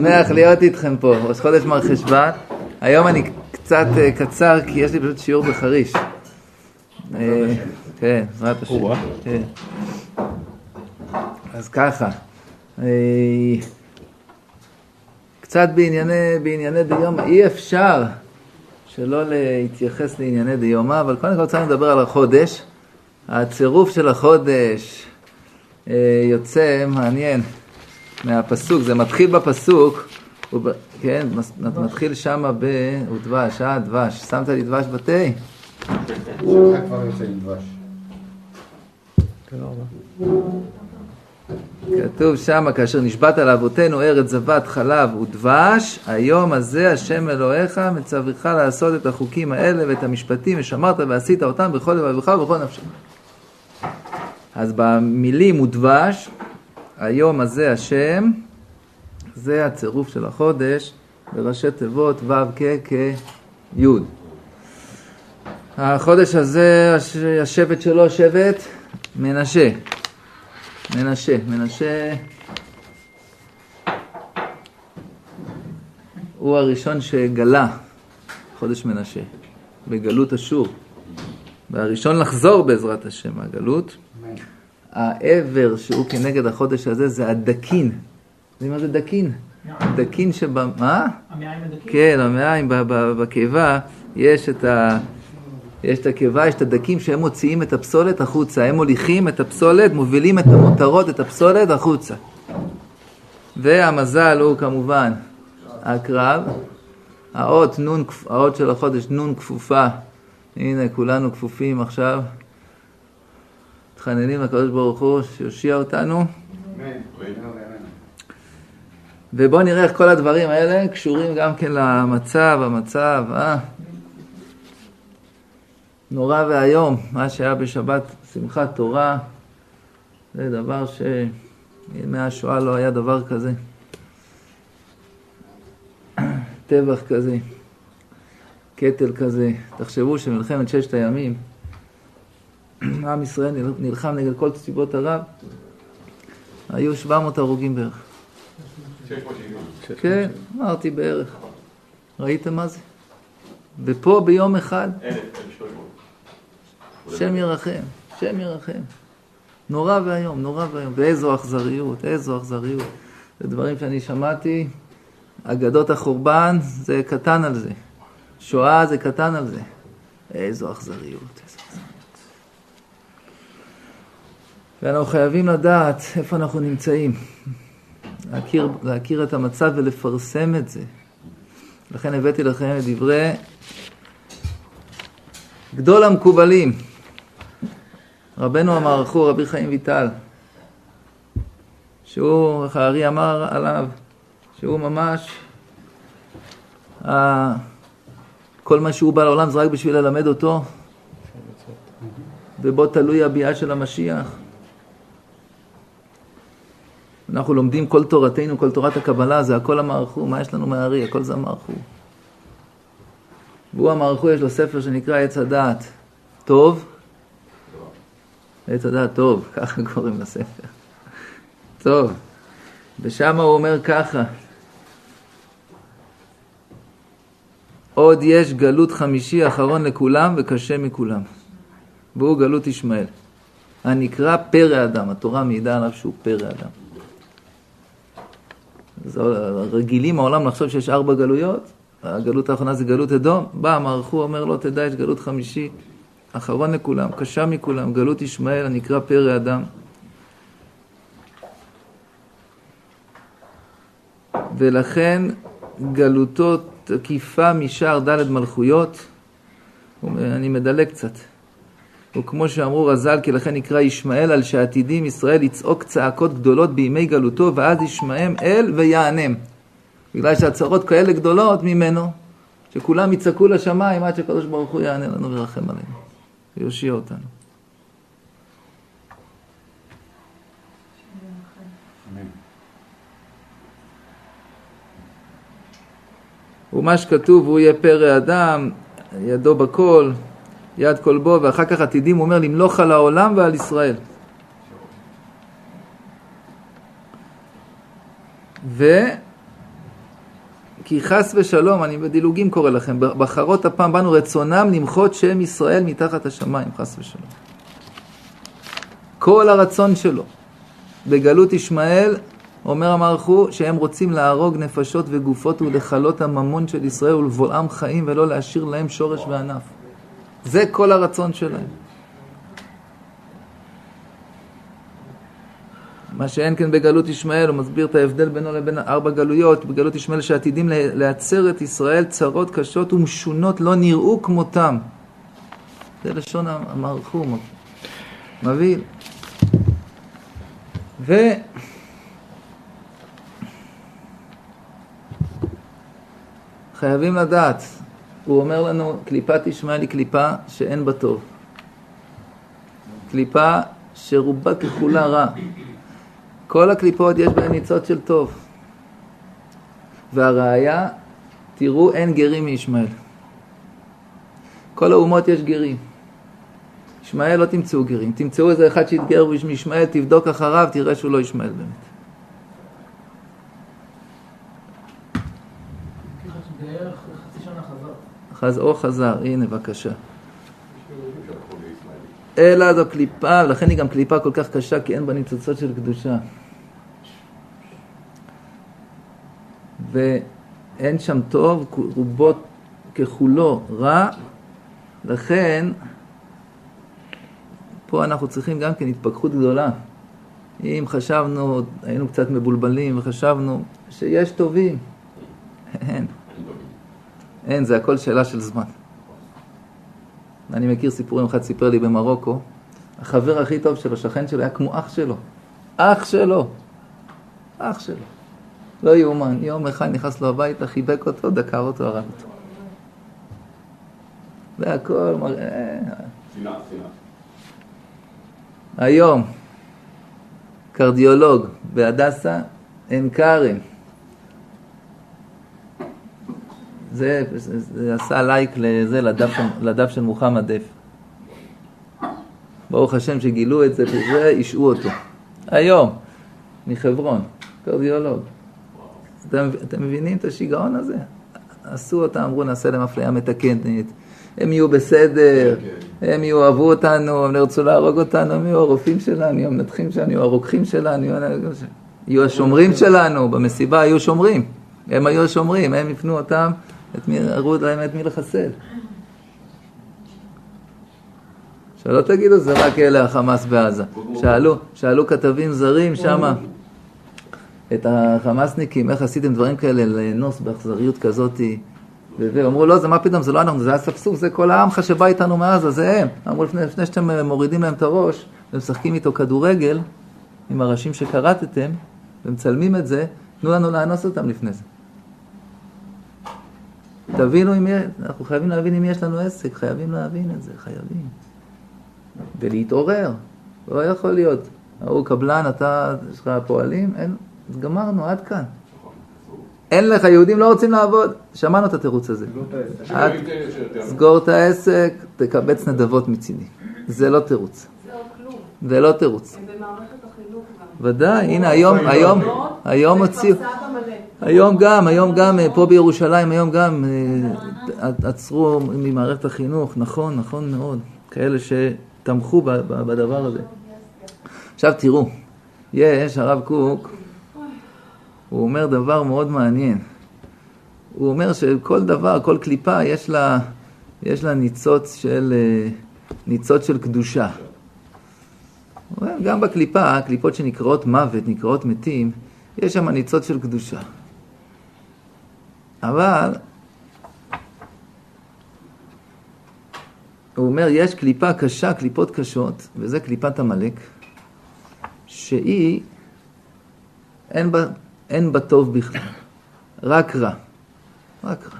שמח להיות איתכם פה, ראש חודש מרחשוון. היום אני קצת אה, קצר כי יש לי פשוט שיעור בחריש. אה, כן, בעזרת השם. כן. אז ככה, אה, קצת בענייני, בענייני דיומא, אי אפשר שלא להתייחס לענייני דיומא, אבל קודם כל צריך לדבר על החודש. הצירוף של החודש יוצא מעניין. מהפסוק, זה מתחיל בפסוק, וב, כן, מתחיל שמה ב... ודבש, אה, דבש. שמת לי דבש בתה? כתוב שמה, כאשר נשבעת לאבותינו ארץ זבת חלב ודבש, היום הזה השם אלוהיך מצווך לעשות את החוקים האלה ואת המשפטים ושמרת ועשית אותם בכל לבבך ובכל נפשך. אז במילים ודבש, היום הזה השם, זה הצירוף של החודש בראשי תיבות ו' כ' כ' י'. החודש הזה, השבט שלו שבט מנשה. מנשה. מנשה הוא הראשון שגלה חודש מנשה, בגלות אשור. והראשון לחזור בעזרת השם מהגלות. העבר שהוא כנגד החודש הזה זה הדקין. יודעים מה זה דקין? דקין שב... מה? המעיים הדקין? כן, המעיים בקיבה יש את ה... יש את הקיבה, יש את הדקים שהם מוציאים את הפסולת החוצה, הם מוליכים את הפסולת, מובילים את המותרות, את הפסולת החוצה. והמזל הוא כמובן הקרב, האות, נון, האות של החודש נון כפופה, הנה כולנו כפופים עכשיו מתחננים לקדוש ברוך הוא שיושיע אותנו. ובואו נראה איך כל הדברים האלה קשורים גם כן למצב, המצב, אה? נורא ואיום, מה שהיה בשבת שמחת תורה, זה דבר שימי השואה לא היה דבר כזה. טבח כזה, קטל כזה. תחשבו שמלחמת ששת הימים, עם ישראל נלחם נגד כל צבאות ערב, היו 700 הרוגים בערך. כן, אמרתי בערך. ראיתם מה זה? ופה ביום אחד, שם ירחם, שם ירחם. נורא ואיום, נורא ואיום. ואיזו אכזריות, איזו אכזריות. זה דברים שאני שמעתי, אגדות החורבן זה קטן על זה. שואה זה קטן על זה. איזו אכזריות. ואנחנו חייבים לדעת איפה אנחנו נמצאים, להכיר, להכיר את המצב ולפרסם את זה. לכן הבאתי לכם את דברי גדול המקובלים, רבנו המערכו, רבי חיים ויטל, שהוא, איך הארי אמר עליו, שהוא ממש, כל מה שהוא בא לעולם זה רק בשביל ללמד אותו, ובו תלוי הביאה של המשיח. אנחנו לומדים כל תורתנו, כל תורת הקבלה, זה הכל המערכו, מה יש לנו מהארי? הכל זה המערכו. והוא המערכו, יש לו ספר שנקרא עץ הדעת. טוב? עץ הדעת טוב, ככה קוראים לספר. טוב. ושם הוא אומר ככה, עוד יש גלות חמישי אחרון לכולם וקשה מכולם, והוא גלות ישמעאל. הנקרא פרא אדם, התורה מעידה עליו שהוא פרא אדם. רגילים העולם לחשוב שיש ארבע גלויות, הגלות האחרונה זה גלות אדום, בא המערכו אומר לו תדע יש גלות חמישי, אחרון לכולם, קשה מכולם, גלות ישמעאל הנקרא פרא אדם. ולכן גלותו תקיפה משער ד' מלכויות, אני מדלג קצת. וכמו שאמרו רז"ל, כי לכן נקרא ישמעאל, על שעתידים ישראל לצעוק צעקות גדולות בימי גלותו, ואז ישמעם אל ויענם. בגלל שהצרות כאלה גדולות ממנו, שכולם יצעקו לשמיים עד שהקדוש ברוך הוא יענה לנו וירחם עלינו, ויושיע אותנו. ומה שכתוב, הוא יהיה פרא אדם, ידו בכל, יד כל בו, ואחר כך עתידים, הוא אומר, למלוך על העולם ועל ישראל. כי חס ושלום, אני בדילוגים קורא לכם, בחרות הפעם באנו רצונם למחות שם ישראל מתחת השמיים, חס ושלום. כל הרצון שלו. בגלות ישמעאל, אומר המערכו, שהם רוצים להרוג נפשות וגופות ולכלות הממון של ישראל ולבולעם חיים ולא להשאיר להם שורש וענף. זה כל הרצון שלהם. מה שאין כן בגלות ישמעאל, הוא מסביר את ההבדל בינו לבין ארבע גלויות, בגלות ישמעאל שעתידים להצר את ישראל צרות קשות ומשונות לא נראו כמותם. זה לשון המערכו, מביא. ו... חייבים לדעת, הוא אומר לנו, קליפת ישמעאל היא קליפה שאין בה טוב. קליפה שרובה ככולה רע. כל הקליפות יש בהן ניצוץ של טוב. והראיה, תראו אין גרים מישמעאל. כל האומות יש גרים. ישמעאל לא תמצאו גרים. תמצאו איזה אחד שהתגר מישמעאל, תבדוק אחריו, תראה שהוא לא ישמעאל באמת. חז או חזר, הנה בבקשה. אלא זו קליפה, ולכן היא גם קליפה כל כך קשה, כי אין בה ניצוצות של קדושה. ואין שם טוב, רובו ככולו רע, לכן פה אנחנו צריכים גם כן התפכחות גדולה. אם חשבנו, היינו קצת מבולבלים וחשבנו שיש טובים, אין. אין, זה הכל שאלה של זמן. אני מכיר סיפורים, אחד סיפר לי במרוקו, החבר הכי טוב שלו, שכן שלו, היה כמו אח שלו. אח שלו. אח שלו. לא יאומן. יום אחד נכנס לו הביתה, חיבק אותו, דקר אותו, הרג אותו. והכל מראה... היום, קרדיולוג בהדסה עין כרם. זה, זה, זה עשה לייק לזה, לדף, לדף של מוחמד דף. ברוך השם שגילו את זה וזה, השעו אותו. היום, מחברון, קרדיולוג. אתם, אתם מבינים את השיגעון הזה? עשו אותה, אמרו נעשה להם אפליה מתקנת. הם יהיו בסדר, הם יאהבו אותנו, הם לא ירצו להרוג אותנו, הם יהיו הרופאים שלנו, יהיו המנתחים שלנו, יהיו הרוקחים שלנו, יהיו השומרים שלנו, במסיבה היו שומרים, הם היו השומרים, הם יפנו אותם, את מי, הראו להם את מי לחסל. שלא תגידו זה רק אלה החמאס בעזה. שאלו, שאלו כתבים זרים שמה את החמאסניקים, איך עשיתם דברים כאלה לאנוס באכזריות כזאתי. ואמרו, לא, זה מה פתאום, זה לא אנחנו, זה אספסוף, זה כל העמך שבא איתנו מעזה, זה הם. אמרו, לפני, לפני שאתם מורידים להם את הראש, ומשחקים איתו כדורגל, עם הראשים שכרתתם, ומצלמים את זה, תנו לנו לאנוס אותם לפני זה. תבינו אם יש, אנחנו חייבים להבין אם יש לנו עסק, חייבים להבין את זה, חייבים. ולהתעורר, לא יכול להיות. ההוא קבלן, אתה, יש לך פועלים, אין, אז גמרנו, עד כאן. אין לך, יהודים לא רוצים לעבוד. שמענו את התירוץ הזה. סגור את העסק, תקבץ נדבות מצידי. זה לא תירוץ. זה לא תירוץ. ודאי, הנה היום, היום, היום הוציאו, היום גם, היום גם, אה, פה בירושלים, היום גם אה, עצרו ממערכת החינוך, נכון, נכון מאוד, כאלה שתמכו בדבר הזה. עכשיו תראו, יש, הרב קוק, הוא אומר דבר מאוד מעניין. הוא אומר שכל דבר, כל קליפה, יש לה, יש לה ניצוץ של, אה, ניצוץ של קדושה. גם בקליפה, קליפות שנקראות מוות, נקראות מתים, יש שם ניצוץ של קדושה. אבל הוא אומר, יש קליפה קשה, קליפות קשות, וזה קליפת עמלק, שהיא, אין בה אין בה טוב בכלל, רק רע. רק רע.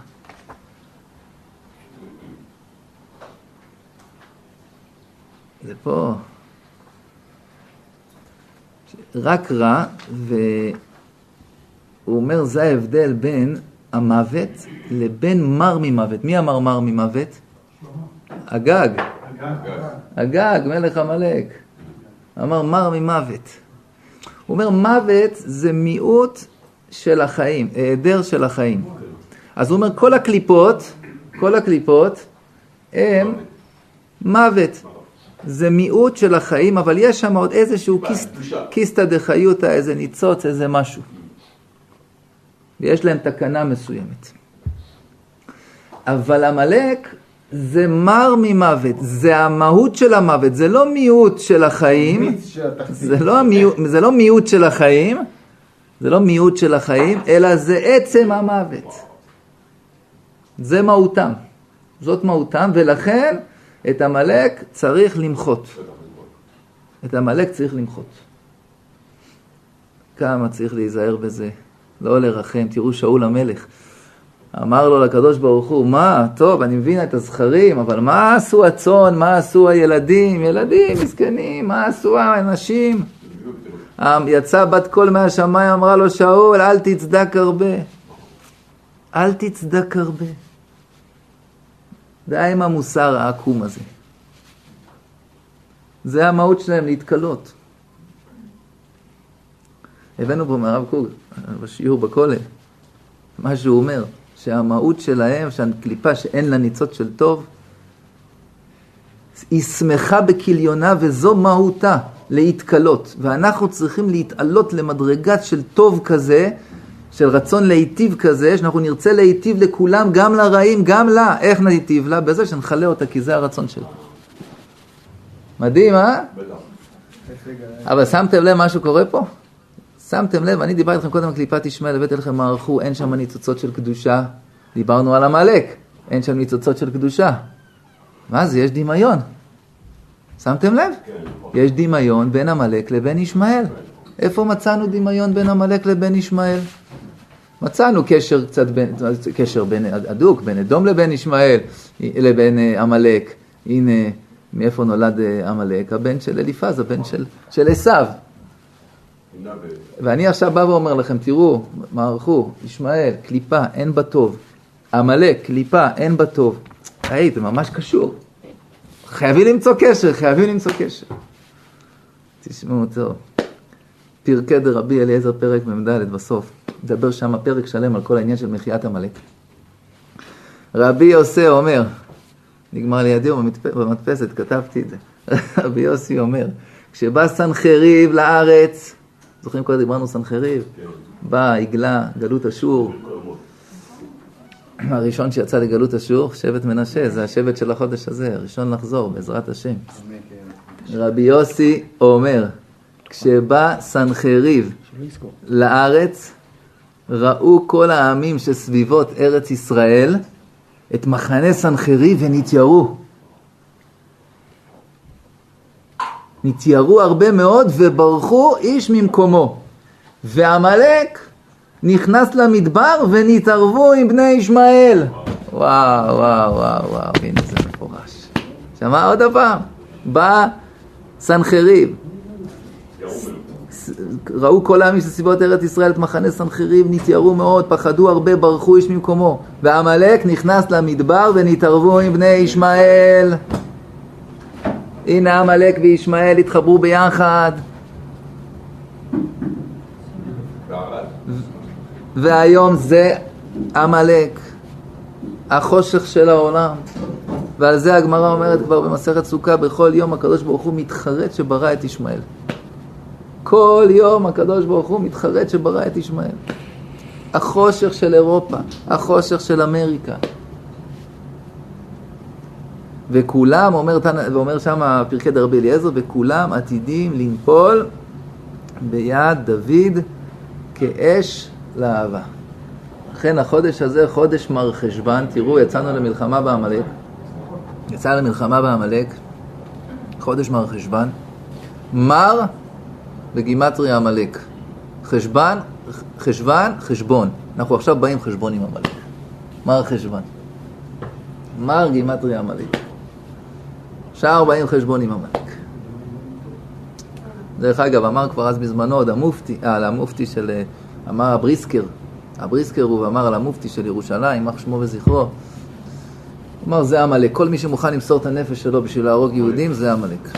זה פה רק רע, והוא אומר, זה ההבדל בין המוות לבין מר ממוות. מי אמר מר ממוות? הגג. הגג, מלך עמלק. אמר מר ממוות. הוא אומר, מוות זה מיעוט של החיים, היעדר של החיים. אז הוא אומר, כל הקליפות, כל הקליפות, הם מוות. זה מיעוט של החיים, אבל יש שם עוד איזשהו קיסטה דחיותא, איזה ניצוץ, איזה משהו. ויש להם תקנה מסוימת. אבל עמלק זה מר ממוות, זה המהות של המוות, זה לא מיעוט של החיים, זה לא, מיעוט, זה לא מיעוט של החיים, זה לא מיעוט של החיים, אלא זה עצם המוות. זה מהותם, זאת מהותם, ולכן את עמלק צריך למחות. את עמלק צריך למחות. כמה צריך להיזהר בזה, לא לרחם. תראו שאול המלך, אמר לו לקדוש ברוך הוא, מה, טוב, אני מבין את הזכרים, אבל מה עשו הצאן, מה עשו הילדים, ילדים מסכנים, מה עשו האנשים? יצא בת קול מהשמיים, אמרה לו, שאול, אל תצדק הרבה. אל תצדק הרבה. די עם המוסר העקום הזה. זה המהות שלהם, להתקלות. הבאנו פה מהרב קוג, בשיעור בכולל, מה שהוא אומר, שהמהות שלהם, שהקליפה שאין לה ניצוץ של טוב, היא שמחה בכליונה וזו מהותה, להתקלות. ואנחנו צריכים להתעלות למדרגת של טוב כזה, של רצון להיטיב כזה, שאנחנו נרצה להיטיב לכולם, גם לרעים, גם לה. איך נהיטיב לה? בזה שנחלה אותה, כי זה הרצון שלה. מדהים, אה? אבל שמתם לב מה שקורה פה? שמתם לב, אני דיברתי איתכם קודם על קליפת ישמעאל, הבאתי לכם מערכו, אין שם ניצוצות של קדושה. דיברנו על עמלק, אין שם ניצוצות של קדושה. מה זה? יש דמיון. שמתם לב? יש דמיון בין עמלק לבין ישמעאל. איפה מצאנו דמיון בין עמלק לבין ישמעאל? מצאנו קשר קצת, בין, קשר בין הדוק, בין אדום לבין ישמעאל, לבין אה, עמלק. הנה, מאיפה נולד אה, עמלק? הבן של אליפז, הבן של עשיו. ואני עכשיו בא ואומר לכם, תראו, מערכו, ישמעאל, קליפה, אין בה טוב. עמלק, קליפה, אין בה טוב. היי, זה ממש קשור. חייבים למצוא קשר, חייבים למצוא קשר. תשמעו טוב. פרקי דרבי אליעזר פרק מ"ד בסוף. מדבר שם פרק שלם על כל העניין של מחיית עמלק. רבי יוסי אומר, נגמר לידי במדפסת, כתבתי את זה. רבי יוסי אומר, כשבא סנחריב לארץ, זוכרים כל דיברנו סנחריב? בא, עגלה, גלות אשור. הראשון שיצא לגלות אשור, שבט מנשה, זה השבט של החודש הזה, הראשון לחזור, בעזרת השם. רבי יוסי אומר, כשבא סנחריב לארץ, ראו כל העמים שסביבות ארץ ישראל את מחנה סנחריב ונתיירו. נתיירו הרבה מאוד וברחו איש ממקומו. ועמלק נכנס למדבר ונתערבו עם בני ישמעאל. וואו, וואו, וואו, וואו, הנה זה מפורש. שמע עוד פעם, בא סנחריב. ראו כל העמים של סביבות ארץ ישראל את מחנה סנחריב, נתיירו מאוד, פחדו הרבה, ברחו איש ממקומו. ועמלק נכנס למדבר ונתערבו עם בני ישמעאל. הנה עמלק וישמעאל התחברו ביחד. והיום זה עמלק, החושך של העולם. ועל זה הגמרא אומרת כבר במסכת סוכה, בכל יום הקדוש ברוך הוא מתחרט שברא את ישמעאל. כל יום הקדוש ברוך הוא מתחרט שברא את ישמעאל. החושך של אירופה, החושך של אמריקה. וכולם, אומר, ואומר שם פרקי דרבי אליעזר, וכולם עתידים לנפול ביד דוד כאש לאהבה. לכן החודש הזה חודש מר חשוון, תראו, יצאנו למלחמה בעמלק, יצא למלחמה בעמלק, חודש מר חשוון, מר בגימטרי עמלק. חשבן, חשוון, חשבון. אנחנו עכשיו באים חשבון עם עמלק. מר חשוון. מר גימטרי עמלק. שער באים חשבון עם עמלק. דרך אגב, אמר כבר אז בזמנו עוד המופתי, אה, המופתי של, אה, אמר הבריסקר, הבריסקר הוא אמר על המופתי של ירושלים, יימח שמו וזכרו, אמר זה עמלק, כל מי שמוכן למסור את הנפש שלו בשביל להרוג יהודים זה עמלק.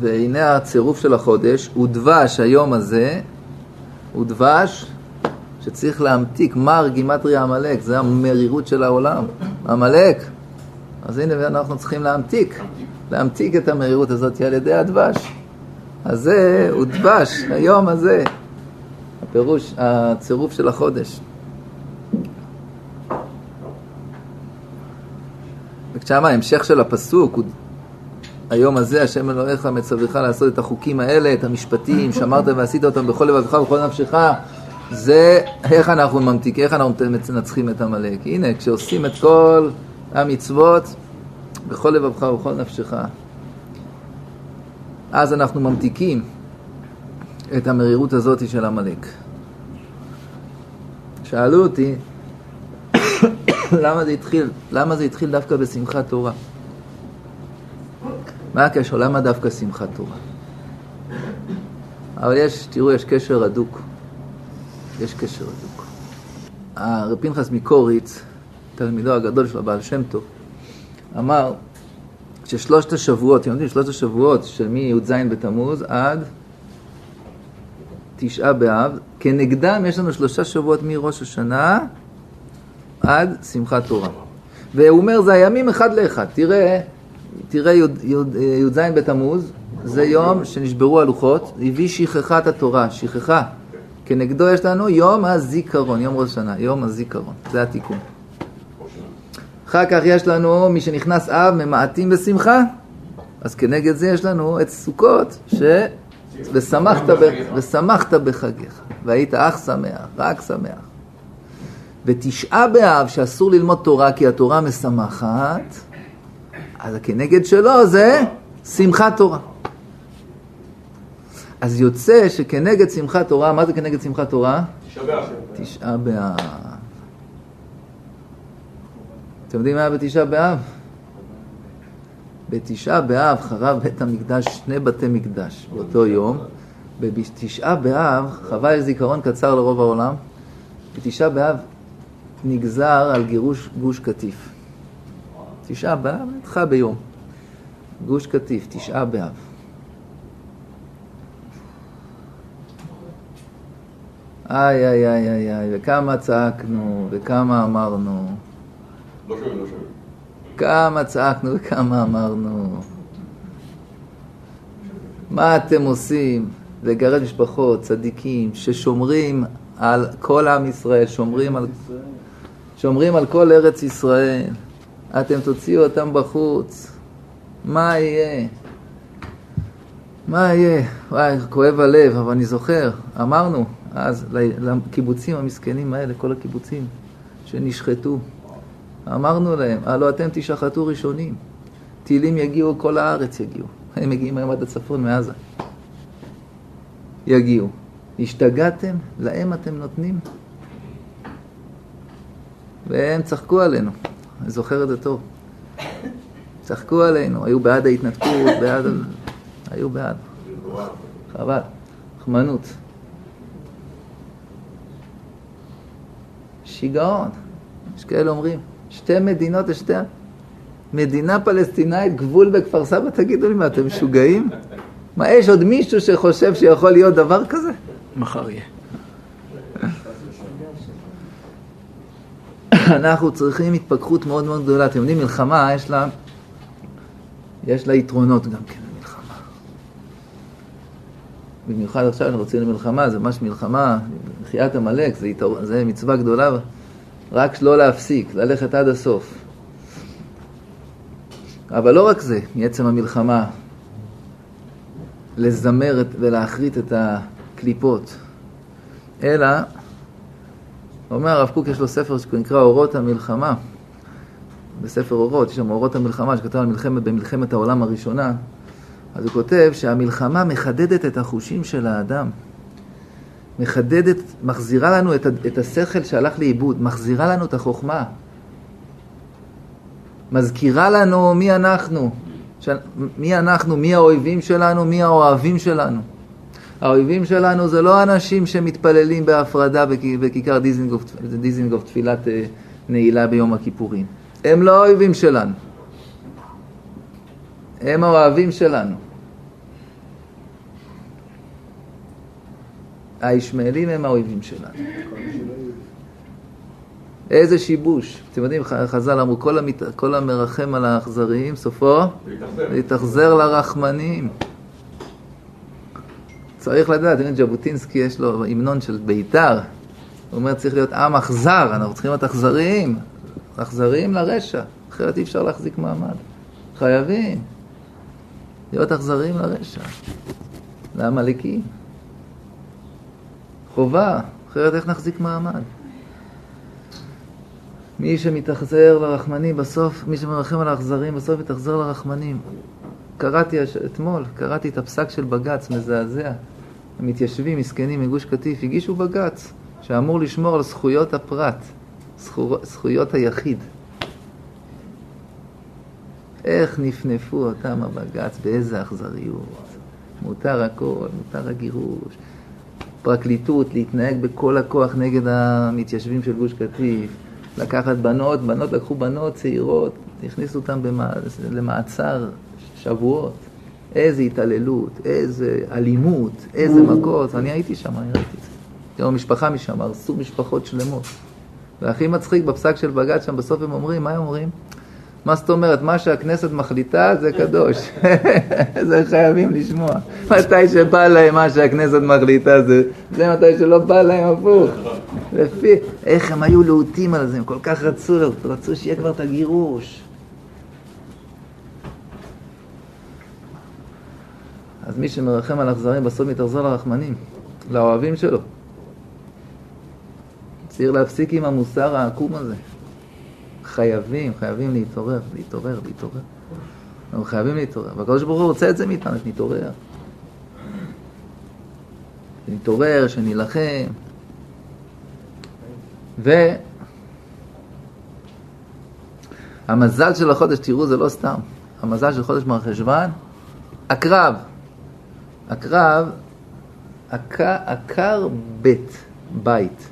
והנה הצירוף של החודש, הוא דבש היום הזה, הוא דבש שצריך להמתיק, מר גימטריה עמלק, זה המרירות של העולם, עמלק. אז הנה אנחנו צריכים להמתיק, להמתיק את המרירות הזאת על ידי הדבש. אז זה הוא דבש, היום הזה, הפירוש, הצירוף של החודש. ושם ההמשך של הפסוק הוא היום הזה השם אלוהיך מצווך לעשות את החוקים האלה, את המשפטים, שמרת ועשית אותם בכל לבבך ובכל נפשך, זה איך אנחנו ממתיקים, איך אנחנו מנצחים את עמלק. הנה, כשעושים את כל המצוות בכל לבבך ובכל נפשך, אז אנחנו ממתיקים את המרירות הזאת של עמלק. שאלו אותי, למה זה התחיל, למה זה התחיל דווקא בשמחת תורה? מה הקשר? למה דווקא שמחת תורה? אבל יש, תראו, יש קשר הדוק. יש קשר הדוק. הרב פנחס מקוריץ, תלמידו הגדול של הבעל שם טוב, אמר ששלושת השבועות, אתם יודעים, שלושת השבועות של מי"ז בתמוז עד תשעה באב, כנגדם יש לנו שלושה שבועות מראש השנה עד שמחת תורה. והוא אומר, זה הימים אחד לאחד. תראה, תראה י"ז בתמוז, זה יום שנשברו הלוחות, הביא שכחת התורה, שכחה. כנגדו יש לנו יום הזיכרון, יום ראש השנה, יום הזיכרון, זה התיקון. אחר כך יש לנו, מי שנכנס אב, ממעטים בשמחה, אז כנגד זה יש לנו את סוכות, ש... ושמחת, ב... ושמחת בחגיך, והיית אח שמח, רק שמח. ותשעה באב, שאסור ללמוד תורה כי התורה משמחת, אז הכנגד שלו זה שמחת תורה. אז יוצא שכנגד שמחת תורה, מה זה כנגד שמחת תורה? תשעה באב. תשעה באב. אתם יודעים מה היה בתשעה באב? בתשעה באב חרב בית המקדש שני בתי מקדש באותו יום. בתשעה באב יש זיכרון קצר לרוב העולם. בתשעה באב נגזר על גירוש גוש קטיף. תשעה באב נדחה ביום. גוש קטיף, תשעה באב. איי, איי, איי, איי, איי, וכמה צעקנו, וכמה אמרנו. לא לא. כמה צעקנו וכמה אמרנו. מה אתם עושים? לגרד משפחות, צדיקים, ששומרים על כל עם ישראל, שומרים על, שומרים על כל ארץ ישראל. אתם תוציאו אותם בחוץ. מה יהיה? מה יהיה? וואי, כואב הלב, אבל אני זוכר, אמרנו אז לקיבוצים המסכנים האלה, כל הקיבוצים שנשחטו, אמרנו להם, הלו אתם תשחטו ראשונים, טילים יגיעו, כל הארץ יגיעו. הם מגיעים היום עד הצפון מעזה. יגיעו. השתגעתם? להם אתם נותנים? והם צחקו עלינו. אני זוכר את זה טוב. צחקו עלינו, היו בעד ההתנתקות, בעד... היו בעד. חבל, חמנות. שיגעון. יש כאלה אומרים, שתי מדינות, שתי... מדינה פלסטינאית, גבול בכפר סבא, תגידו לי מה, אתם משוגעים? מה, יש עוד מישהו שחושב שיכול להיות דבר כזה? מחר יהיה. אנחנו צריכים התפכחות מאוד מאוד גדולה. אתם יודעים, מלחמה יש לה, יש לה יתרונות גם כן, מלחמה. במיוחד עכשיו אנחנו רוצים למלחמה, זה ממש מלחמה, מחיית עמלק, זה, יתר... זה מצווה גדולה, רק לא להפסיק, ללכת עד הסוף. אבל לא רק זה, מעצם המלחמה, לזמר ולהחריט את הקליפות, אלא אומר הרב קוק, יש לו ספר שנקרא אורות המלחמה. בספר אורות, יש שם אורות המלחמה שכתב על מלחמת, במלחמת העולם הראשונה. אז הוא כותב שהמלחמה מחדדת את החושים של האדם. מחדדת, מחזירה לנו את, את השכל שהלך לאיבוד, מחזירה לנו את החוכמה. מזכירה לנו מי אנחנו, ש... מי אנחנו, מי האויבים שלנו, מי האוהבים שלנו. האויבים שלנו זה לא אנשים שמתפללים בהפרדה בכיכר דיזינגוף, דיזינגוף תפילת אה, נעילה ביום הכיפורים. הם לא האויבים שלנו. הם האוהבים שלנו. הישמעאלים הם האויבים שלנו. איזה שיבוש. אתם יודעים, חז"ל אמרו, כל, המת... כל המרחם על האכזריים, סופו להתאכזר לרחמנים. צריך לדעת, הנה ז'בוטינסקי יש לו המנון של בית"ר, הוא אומר צריך להיות עם אכזר, אנחנו צריכים להיות אכזריים, אכזריים לרשע, אחרת אי אפשר להחזיק מעמד. חייבים להיות אכזריים לרשע, לעמלקים. חובה, אחרת איך נחזיק מעמד? מי שמתאכזר לרחמנים בסוף, מי שמרחם על האכזרים בסוף יתאכזר לרחמנים. קראתי אתמול, קראתי את הפסק של בג"ץ, מזעזע. המתיישבים, מסכנים מגוש קטיף, הגישו בג"ץ שאמור לשמור על זכויות הפרט, זכור, זכויות היחיד. איך נפנפו אותם הבג"ץ, באיזה אכזריות. מותר הכל, מותר הגירוש. פרקליטות, להתנהג בכל הכוח נגד המתיישבים של גוש קטיף. לקחת בנות, בנות לקחו בנות צעירות, הכניסו אותן למעצר שבועות. איזה התעללות, איזה אלימות, איזה מכות. אני הייתי שם, אני ראיתי את זה. תראו, משפחה משם, הרסו משפחות שלמות. והכי מצחיק בפסק של בג"ץ שם, בסוף הם אומרים, מה הם אומרים? מה זאת אומרת? מה שהכנסת מחליטה זה קדוש. זה חייבים לשמוע. מתי שבא להם מה שהכנסת מחליטה זה, זה מתי שלא בא להם הפוך. לפי, איך הם היו להוטים על זה, הם כל כך רצו, רצו שיהיה כבר את הגירוש. אז מי שמרחם על אכזרים בסוף מתאכזר לרחמנים, לאוהבים שלו. צריך להפסיק עם המוסר העקום הזה. חייבים, חייבים להתעורר, להתעורר, להתעורר. אנחנו חייבים להתעורר. והקדוש ברוך הוא רוצה את זה מאיתנו, שנתעורר. שנתעורר, שנילחם. והמזל של החודש, תראו, זה לא סתם. המזל של חודש מרחשוון, הקרב. הקרב, עקר, עקר בית, בית.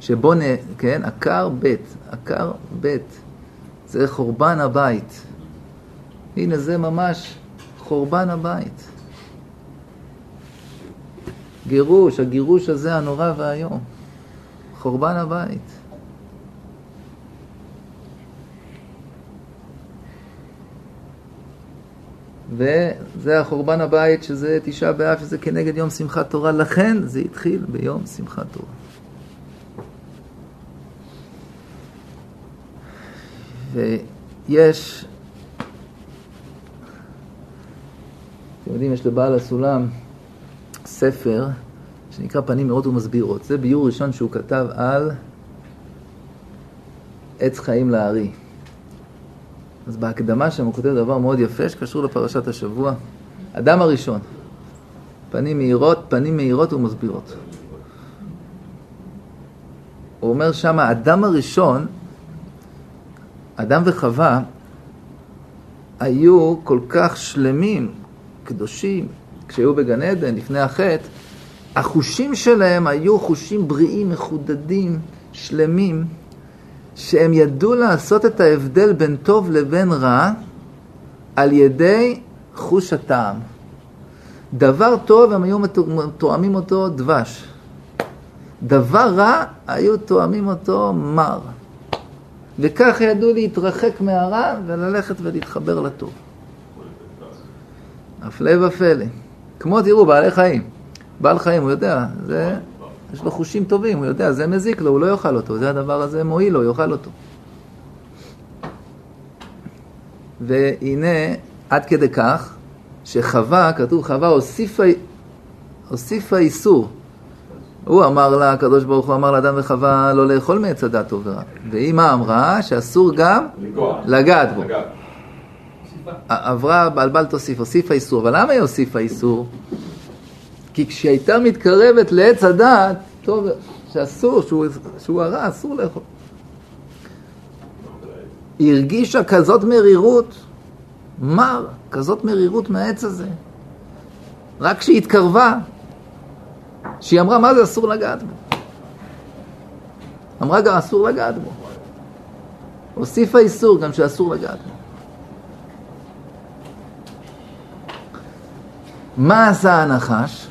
שבו, נ... כן, עקר בית, עקר בית, זה חורבן הבית. הנה זה ממש חורבן הבית. גירוש, הגירוש הזה הנורא והיום. חורבן הבית. וזה החורבן הבית, שזה תשעה באב, שזה כנגד יום שמחת תורה, לכן זה התחיל ביום שמחת תורה. ויש, אתם יודעים, יש לבעל הסולם ספר שנקרא פנים מאות ומסבירות. זה ביור ראשון שהוא כתב על עץ חיים לארי. אז בהקדמה שם הוא כותב דבר מאוד יפה שקשור לפרשת השבוע. אדם הראשון, פנים מהירות, פנים מהירות ומסבירות. הוא אומר שם, האדם הראשון אדם וחווה היו כל כך שלמים, קדושים, כשהיו בגן עדן, לפני החטא, החושים שלהם היו חושים בריאים, מחודדים, שלמים, שהם ידעו לעשות את ההבדל בין טוב לבין רע על ידי חוש הטעם. דבר טוב הם היו תואמים אותו דבש. דבר רע היו תואמים אותו מר. וכך ידעו להתרחק מהרע וללכת ולהתחבר לטוב. הפלא ופלא. כמו, תראו, בעלי חיים. בעל חיים, הוא יודע, זה, יש לו חושים טובים, הוא יודע, זה מזיק לו, הוא לא יאכל אותו, זה הדבר הזה מועיל לו, יאכל אותו. והנה, עד כדי כך, שחווה, כתוב חווה, הוסיפה, הוסיפה איסור. הוא אמר לה, הקדוש ברוך הוא אמר לאדם וחווה לא לאכול מעץ הדת טוב ורע. והיא מה אמרה? שאסור גם לגעת בו. עברה על בל תוסיף, הוסיפה איסור. אבל למה היא הוסיפה איסור? כי כשהיא הייתה מתקרבת לעץ הדת, טוב, שאסור, שהוא הרע, אסור לאכול. היא הרגישה כזאת מרירות, מר, כזאת מרירות מהעץ הזה. רק כשהיא התקרבה, שהיא אמרה, מה זה אסור לגעת בו? אמרה גם אסור לגעת בו. הוסיפה איסור גם שאסור לגעת בו. מה עשה הנחש?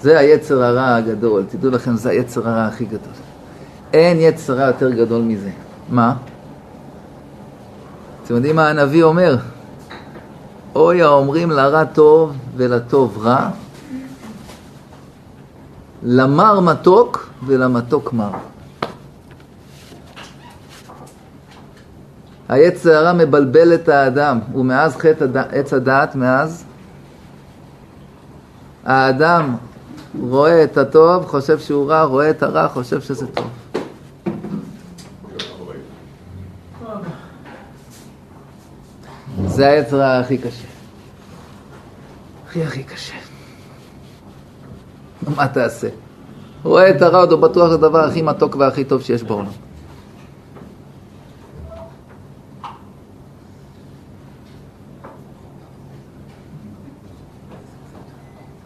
זה היצר הרע הגדול, תדעו לכם, זה היצר הרע הכי גדול. אין יצר רע יותר גדול מזה. מה? אתם יודעים מה הנביא אומר? אוי האומרים לרע טוב ולטוב רע, למר מתוק ולמתוק מר. היצר הרע מבלבל את האדם, ומאז חטא עץ הדעת, מאז האדם רואה את הטוב, חושב שהוא רע, רואה את הרע, חושב שזה טוב. זה היצר הכי קשה. הכי הכי קשה. מה תעשה? רואה את הרע, הוא בטוח הדבר הכי מתוק והכי טוב שיש בעולם.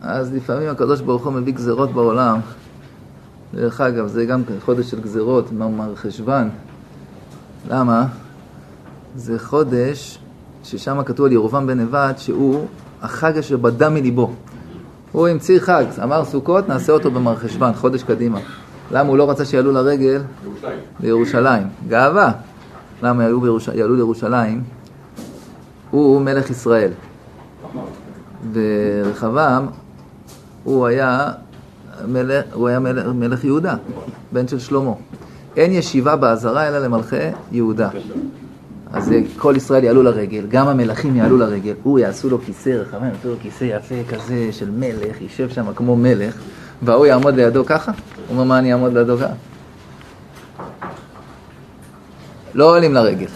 אז לפעמים הקדוש ברוך הוא מביא גזרות בעולם. דרך אגב, זה גם חודש של גזרות, מר חשוון. למה? זה חודש ששם כתוב על ירובעם בן נבט שהוא החג אשר בדה מליבו. הוא המציא חג, אמר סוכות, נעשה אותו במרחשוון, חודש קדימה. למה הוא לא רצה שיעלו לרגל? לירושלים. לירושלים. גאווה. למה יעלו, בירוש... יעלו לירושלים? הוא מלך ישראל. ורחבעם, הוא היה מלך, הוא היה מלך, מלך יהודה, בן של שלמה. אין ישיבה בעזרה אלא למלכי יהודה. אז כל ישראל יעלו לרגל, גם המלכים יעלו לרגל, הוא יעשו לו כיסא רחבה, יעשו לו כיסא יפה כזה של מלך, יישב שם כמו מלך, והוא יעמוד לידו ככה? הוא אומר, מה אני אעמוד לידו ככה? לא עולים לרגל.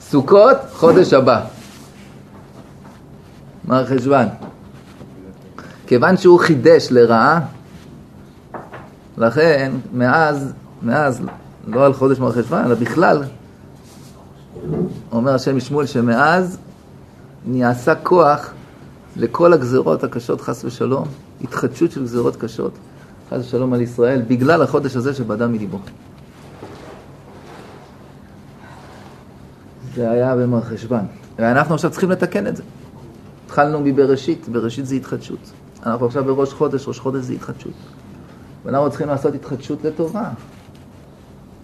סוכות, חודש הבא. מר חשוון. כיוון שהוא חידש לרעה, לכן מאז, מאז, לא על חודש מר חשוון, אלא בכלל, אומר השם משמואל שמאז נעשה כוח לכל הגזרות הקשות, חס ושלום, התחדשות של גזרות קשות, חס ושלום על ישראל, בגלל החודש הזה שבדה מליבו. זה היה במר חשוון. ואנחנו עכשיו צריכים לתקן את זה. התחלנו מבראשית, בראשית זה התחדשות. אנחנו עכשיו בראש חודש, ראש חודש זה התחדשות. ואנחנו צריכים לעשות התחדשות לטובה.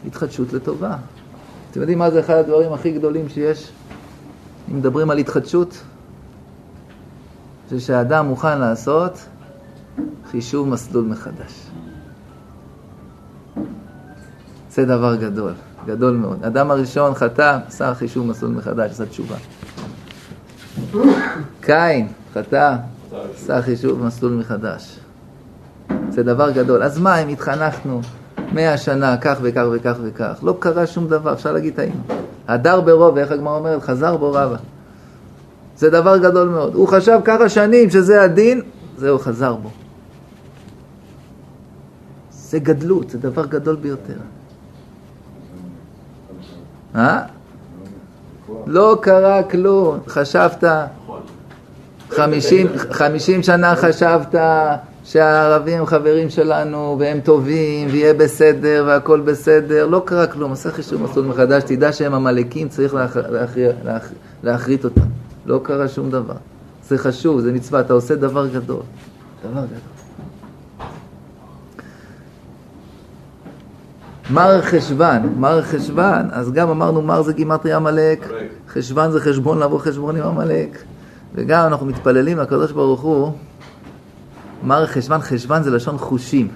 התחדשות לטובה. אתם יודעים מה זה אחד הדברים הכי גדולים שיש? אם מדברים על התחדשות, זה שהאדם מוכן לעשות חישוב מסלול מחדש. זה דבר גדול, גדול מאוד. אדם הראשון חטא, עשה חישוב מסלול מחדש, עשה תשובה. קין חטא, עשה חישוב מסלול מחדש. זה דבר גדול. אז מה אם התחנכנו מאה שנה, כך וכך וכך וכך. לא קרה שום דבר, אפשר להגיד טעינו. הדר ברוב, איך הגמרא אומרת? חזר בו רבה. זה דבר גדול מאוד. הוא חשב ככה שנים שזה הדין, זהו, חזר בו. זה גדלות, זה דבר גדול ביותר. אה? לא קרה כלום. חשבת, חמישים שנה חשבת שהערבים חברים שלנו והם טובים ויהיה בסדר והכל בסדר, לא קרה כלום, עשה חישוב מסלול מחדש, תדע שהם עמלקים, צריך להכרית אותם. לא קרה שום דבר. זה חשוב, זה מצווה, אתה עושה דבר גדול. דבר גדול. מר חשוון, מר חשוון, אז גם אמרנו מר זה גימטרי עמלק, חשוון זה חשבון לבוא חשבון עם עמלק, וגם אנחנו מתפללים לקדוש ברוך הוא מר חשוון, חשוון זה לשון חושים.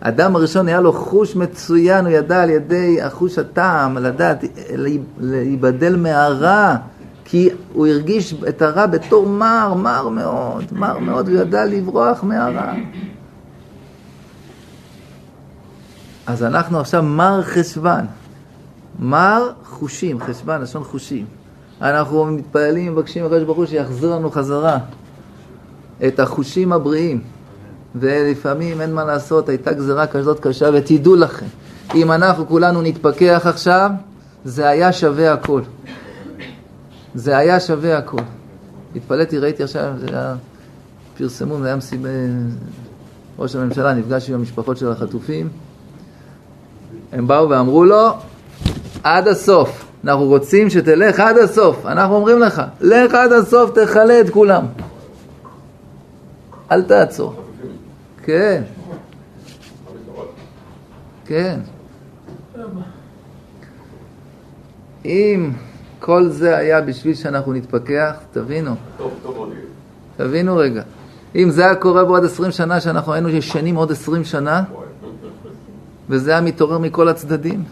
האדם הראשון היה לו חוש מצוין, הוא ידע על ידי החוש הטעם, לדעת, להיבדל מהרע, כי הוא הרגיש את הרע בתור מר, מר מאוד, מר מאוד, הוא ידע לברוח מהרע. אז אנחנו עכשיו מר חשוון, מר חושים, חשוון, לשון חושים. אנחנו מתפללים, מבקשים לקדוש ברוך הוא שיחזיר לנו חזרה. את החושים הבריאים. ולפעמים אין מה לעשות, הייתה גזירה כזאת קשה, ותדעו לכם, אם אנחנו כולנו נתפכח עכשיו, זה היה שווה הכל. זה היה שווה הכל. התפלאתי, ראיתי עכשיו, זה היה, פרסמו, זה היה מסיבה, ראש הממשלה נפגש עם המשפחות של החטופים, הם באו ואמרו לו, עד הסוף, אנחנו רוצים שתלך עד הסוף, אנחנו אומרים לך, לך עד הסוף, תכלה את כולם. אל תעצור. כן. כן. אם כל זה היה בשביל שאנחנו נתפכח, תבינו. תבינו רגע. אם זה היה קורה בעוד עשרים שנה, שאנחנו היינו ישנים עוד עשרים שנה, וזה היה מתעורר מכל הצדדים.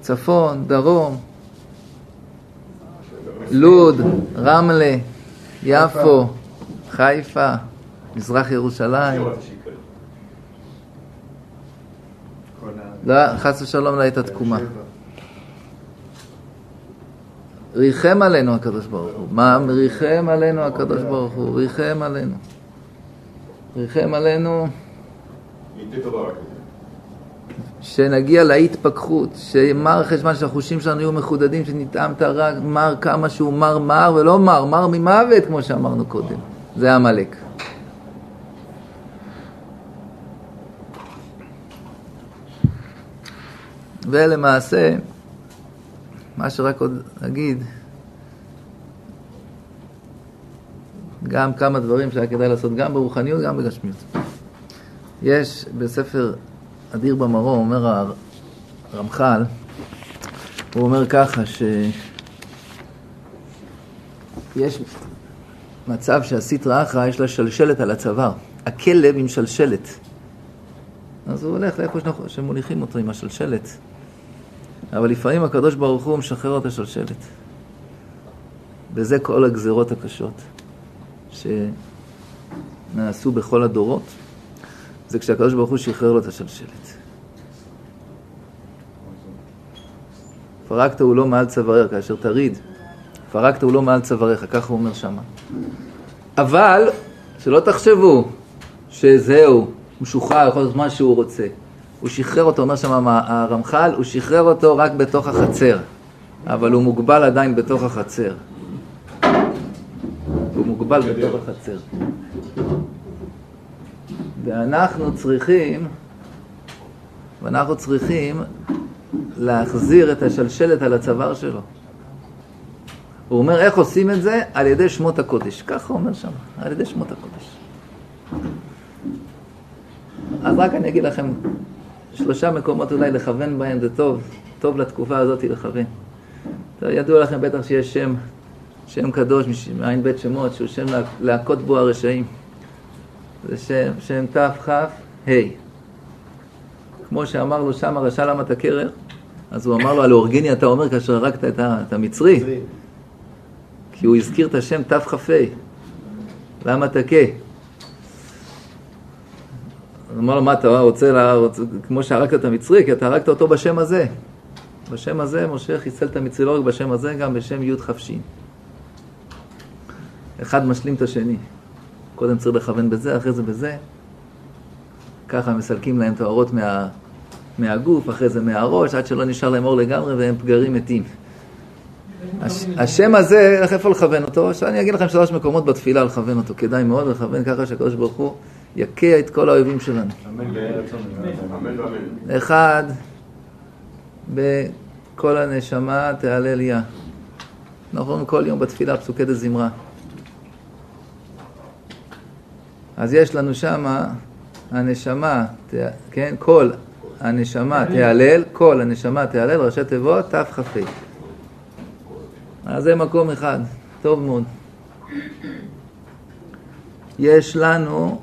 צפון, דרום, לוד, רמלה, יפו, חיפה, מזרח ירושלים. לא, חס ושלום לא הייתה תקומה. ריחם עלינו הקדוש ברוך הוא. מה ריחם עלינו הקדוש ברוך הוא? ריחם עלינו. ריחם עלינו שנגיע להתפכחות, שמר חשבון שהחושים שלנו יהיו מחודדים, שנטעם את הרע, מר כמה שהוא מר מר ולא מר, מר ממוות כמו שאמרנו קודם. זה עמלק. ולמעשה, מה שרק עוד נגיד, גם כמה דברים שהיה כדאי לעשות גם ברוחניות, גם בגשמיות. יש בספר אדיר במרום, אומר הרמח"ל, הוא אומר ככה, שיש מצב שהסטרא אחרא יש לה שלשלת על הצוואר, הכלב עם שלשלת. אז הוא הולך לאיפה שמוליכים אותו עם השלשלת. אבל לפעמים הקדוש ברוך הוא משחרר את השלשלת. וזה כל הגזרות הקשות שנעשו בכל הדורות, זה כשהקדוש ברוך הוא שחרר לו את השלשלת. פרקת הוא לא מעל צוואריך, כאשר תריד, פרקת הוא לא מעל צוואריך, ככה הוא אומר שמה. אבל, שלא תחשבו שזהו, הוא שוחרר, יכול להיות מה שהוא רוצה. הוא שחרר אותו, אומר שם הרמח"ל, הוא שחרר אותו רק בתוך החצר, אבל הוא מוגבל עדיין בתוך החצר. הוא מוגבל בתוך החצר. ואנחנו צריכים, ואנחנו צריכים להחזיר את השלשלת על הצוואר שלו. הוא אומר, איך עושים את זה? על ידי שמות הקודש. ככה אומר שם, על ידי שמות הקודש. אז רק אני אגיד לכם שלושה מקומות אולי לכוון בהם, זה טוב, טוב לתקופה הזאת לכוון. ידוע לכם בטח שיש שם, שם קדוש מעין בית שמות, שהוא שם להכות בו הרשעים. זה שם, שם תכ"ה. כמו שאמר לו שם הרשע למה אתה קרח, אז הוא אמר לו, על אורגיני אתה אומר כאשר הרגת את המצרי. כי הוא הזכיר את השם תכ"ה. למה תכה? הוא אמר לו, מה אתה רוצה, לה, כמו שהרגת את המצרי, כי אתה הרגת אותו בשם הזה. בשם הזה משה חיסל את המצרי לא רק בשם הזה, גם בשם י' כ"ש. אחד משלים את השני. קודם צריך לכוון בזה, אחרי זה בזה. ככה מסלקים להם את האורות מה, מהגוף, אחרי זה מהראש, עד שלא נשאר להם אור לגמרי והם פגרים מתים. הש, השם הזה, איך איפה לכוון אותו? שאני אגיד לכם שלוש מקומות בתפילה לכוון אותו. כדאי מאוד לכוון ככה שהקדוש ברוך הוא יקע את כל האויבים שלנו. אחד, בכל הנשמה תהלל יה. אנחנו אומרים כל יום בתפילה פסוקי דזמרה. אז יש לנו שמה הנשמה, כן, כל הנשמה תהלל, כל הנשמה תהלל, ראשי תיבות תכ"ה. אז זה מקום אחד, טוב מאוד. יש לנו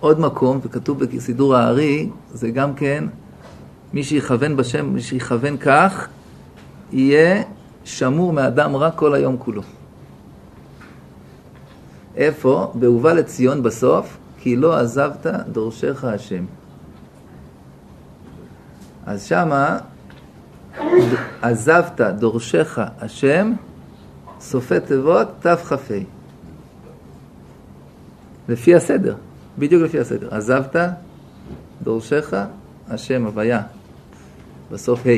עוד מקום, וכתוב בסידור הארי, זה גם כן, מי שיכוון בשם, מי שיכוון כך, יהיה שמור מאדם רע כל היום כולו. איפה? בהובא לציון בסוף, כי לא עזבת דורשך השם. אז שמה, עזבת דורשך השם, סופי תיבות תכ"ה. לפי הסדר. בדיוק לפי הסדר. עזבת, דורשך, השם הוויה. בסוף ה'.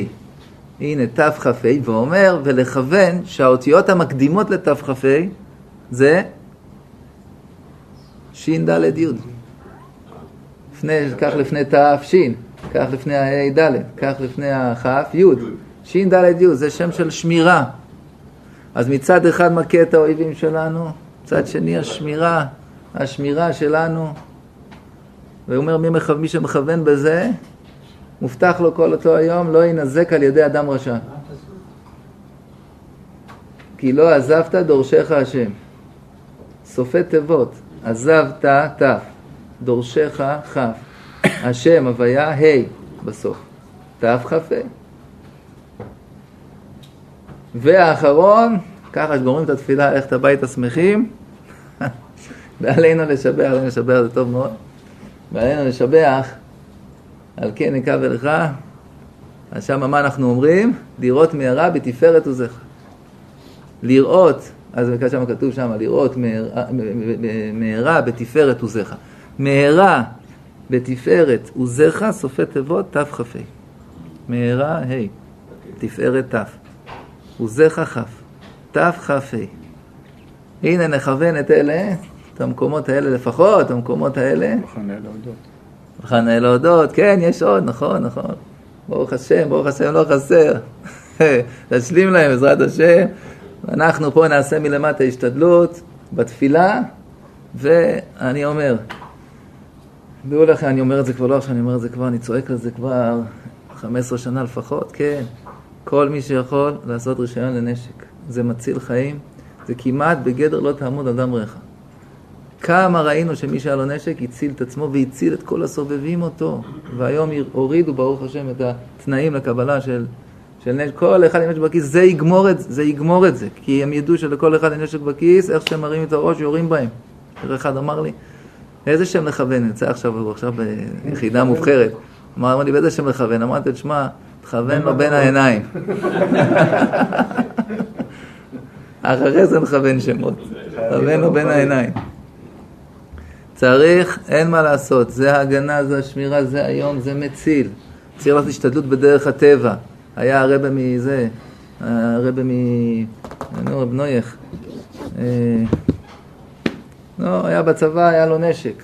הנה תכ"ה, ואומר, ולכוון שהאותיות המקדימות לתכ"ה זה ש"ד י'. לפני, כך לפני ת"ש, כך לפני ה' ד', כך לפני הכ' י'. ש"ד י' זה שם של שמירה. אז מצד אחד מכה את האויבים שלנו, מצד שני השמירה השמירה שלנו. והוא אומר, מי, מכו... מי שמכוון בזה, מובטח לו כל אותו היום, לא יינזק על ידי אדם רשע. כי לא עזבת דורשך השם. סופי תיבות, עזבת ת', דורשך כ', השם הוויה ה' בסוף, ת' כ"ה. והאחרון, ככה שגומרים את התפילה, ללכת הביתה שמחים, ועלינו לשבח, עלינו לשבח זה טוב מאוד, ועלינו לשבח, על כן נקע ולך, אז שמה מה אנחנו אומרים? לראות מהרה בתפארת עוזך. לראות, אז שם כתוב שם, לראות מהרה בתפארת עוזך. מהרה בתפארת עוזך, סופי תיבות תכ"ה. מהרה ה', תפארת ת'. עוזך כ', תכ"ה. הנה נכוון את אלה, את המקומות האלה לפחות, את המקומות האלה. מחנה להודות. מחנה להודות, כן, יש עוד, נכון, נכון. ברוך השם, ברוך השם, לא חסר. תשלים להם, בעזרת השם. אנחנו פה נעשה מלמטה השתדלות בתפילה, ואני אומר, דעו לכם, אני אומר את זה כבר לא עכשיו, אני אומר את זה כבר, אני צועק על זה כבר 15 שנה לפחות, כן. כל מי שיכול לעשות רישיון לנשק. זה מציל חיים, זה כמעט בגדר לא תעמוד על דם ריך. כמה ראינו שמי שהיה לו נשק הציל את עצמו והציל את כל הסובבים אותו. והיום הורידו, ברוך השם, את התנאים לקבלה של, של נשק. כל אחד עם נשק בכיס, זה יגמור את זה, יגמור את זה. כי הם ידעו שלכל אחד עם נשק בכיס, איך שהם מרים את הראש, יורים בהם. אחד אמר לי, איזה שם לכוון? נמצא עכשיו, הוא עכשיו ביחידה מובחרת. אמר לי, באיזה שם לכוון? אמרתי, תשמע, תכוון לו בין העיניים. אחרי זה נכוון שמות. תכוון לו בין העיניים. צריך, אין מה לעשות, זה ההגנה, זה השמירה, זה היום, זה מציל. צריך לעשות השתדלות בדרך הטבע. היה הרבה מזה, הרבה מ... נו, רב נויך. לא, היה בצבא, היה לו נשק.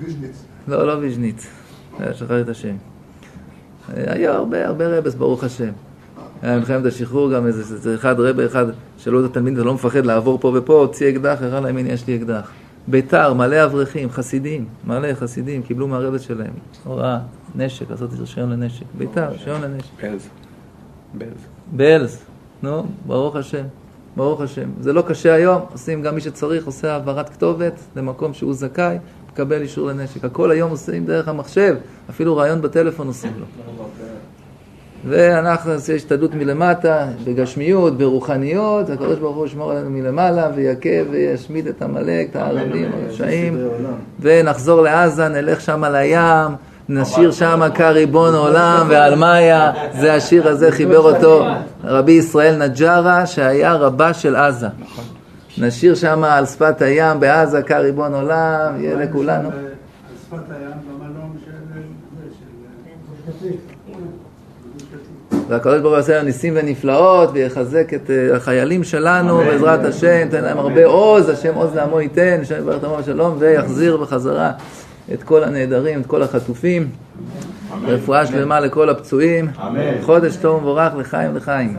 ויז'ניץ. לא, לא ויז'ניץ. שכחתי את השם. היה הרבה, הרבה רבס, ברוך השם. היה מלחמת השחרור גם איזה, איזה אחד רבה אחד, שאלו את התלמיד, אתה לא מפחד לעבור פה ופה, הוציא אקדח, הראה להם, הנה יש לי אקדח. ביתר, מלא אברכים, חסידים, מלא חסידים, קיבלו מהרבס שלהם. הוראה, נשק, לעשות רישיון לנשק. ביתר, רישיון לנשק. בלז. בלז. בלז, נו, ברוך השם, ברוך השם. זה לא קשה היום, עושים גם מי שצריך, עושה העברת כתובת למקום שהוא זכאי, מקבל אישור לנשק. הכל היום עושים דרך המחשב, אפילו רעיון בטלפון עושים לו. ואנחנו נעשה השתדלות מלמטה, בגשמיות, ברוחניות, הקדוש ברוך הוא ישמור עלינו מלמעלה ויכה וישמיד את עמלק, את הערבים, הרשעים, ונחזור לעזה, נלך שם לים, נשיר שם כריבון עולם ועל מאיה, זה השיר הזה חיבר אותו רבי ישראל נג'רה שהיה רבה של עזה. נשיר שם על שפת הים בעזה כריבון עולם, יהיה לכולנו. על שפת הים במלון של... של- והקדוש ברוך הוא יעשה לנו ניסים ונפלאות ויחזק את אה, החיילים שלנו בעזרת השם, ייתן להם הרבה עוז, השם עוז לעמו ייתן, השם יברך את עמו בשלום ויחזיר בחזרה את כל הנעדרים, את כל החטופים. רפואה שלמה לכל הפצועים. חודש טוב ומבורך לחיים לחיים.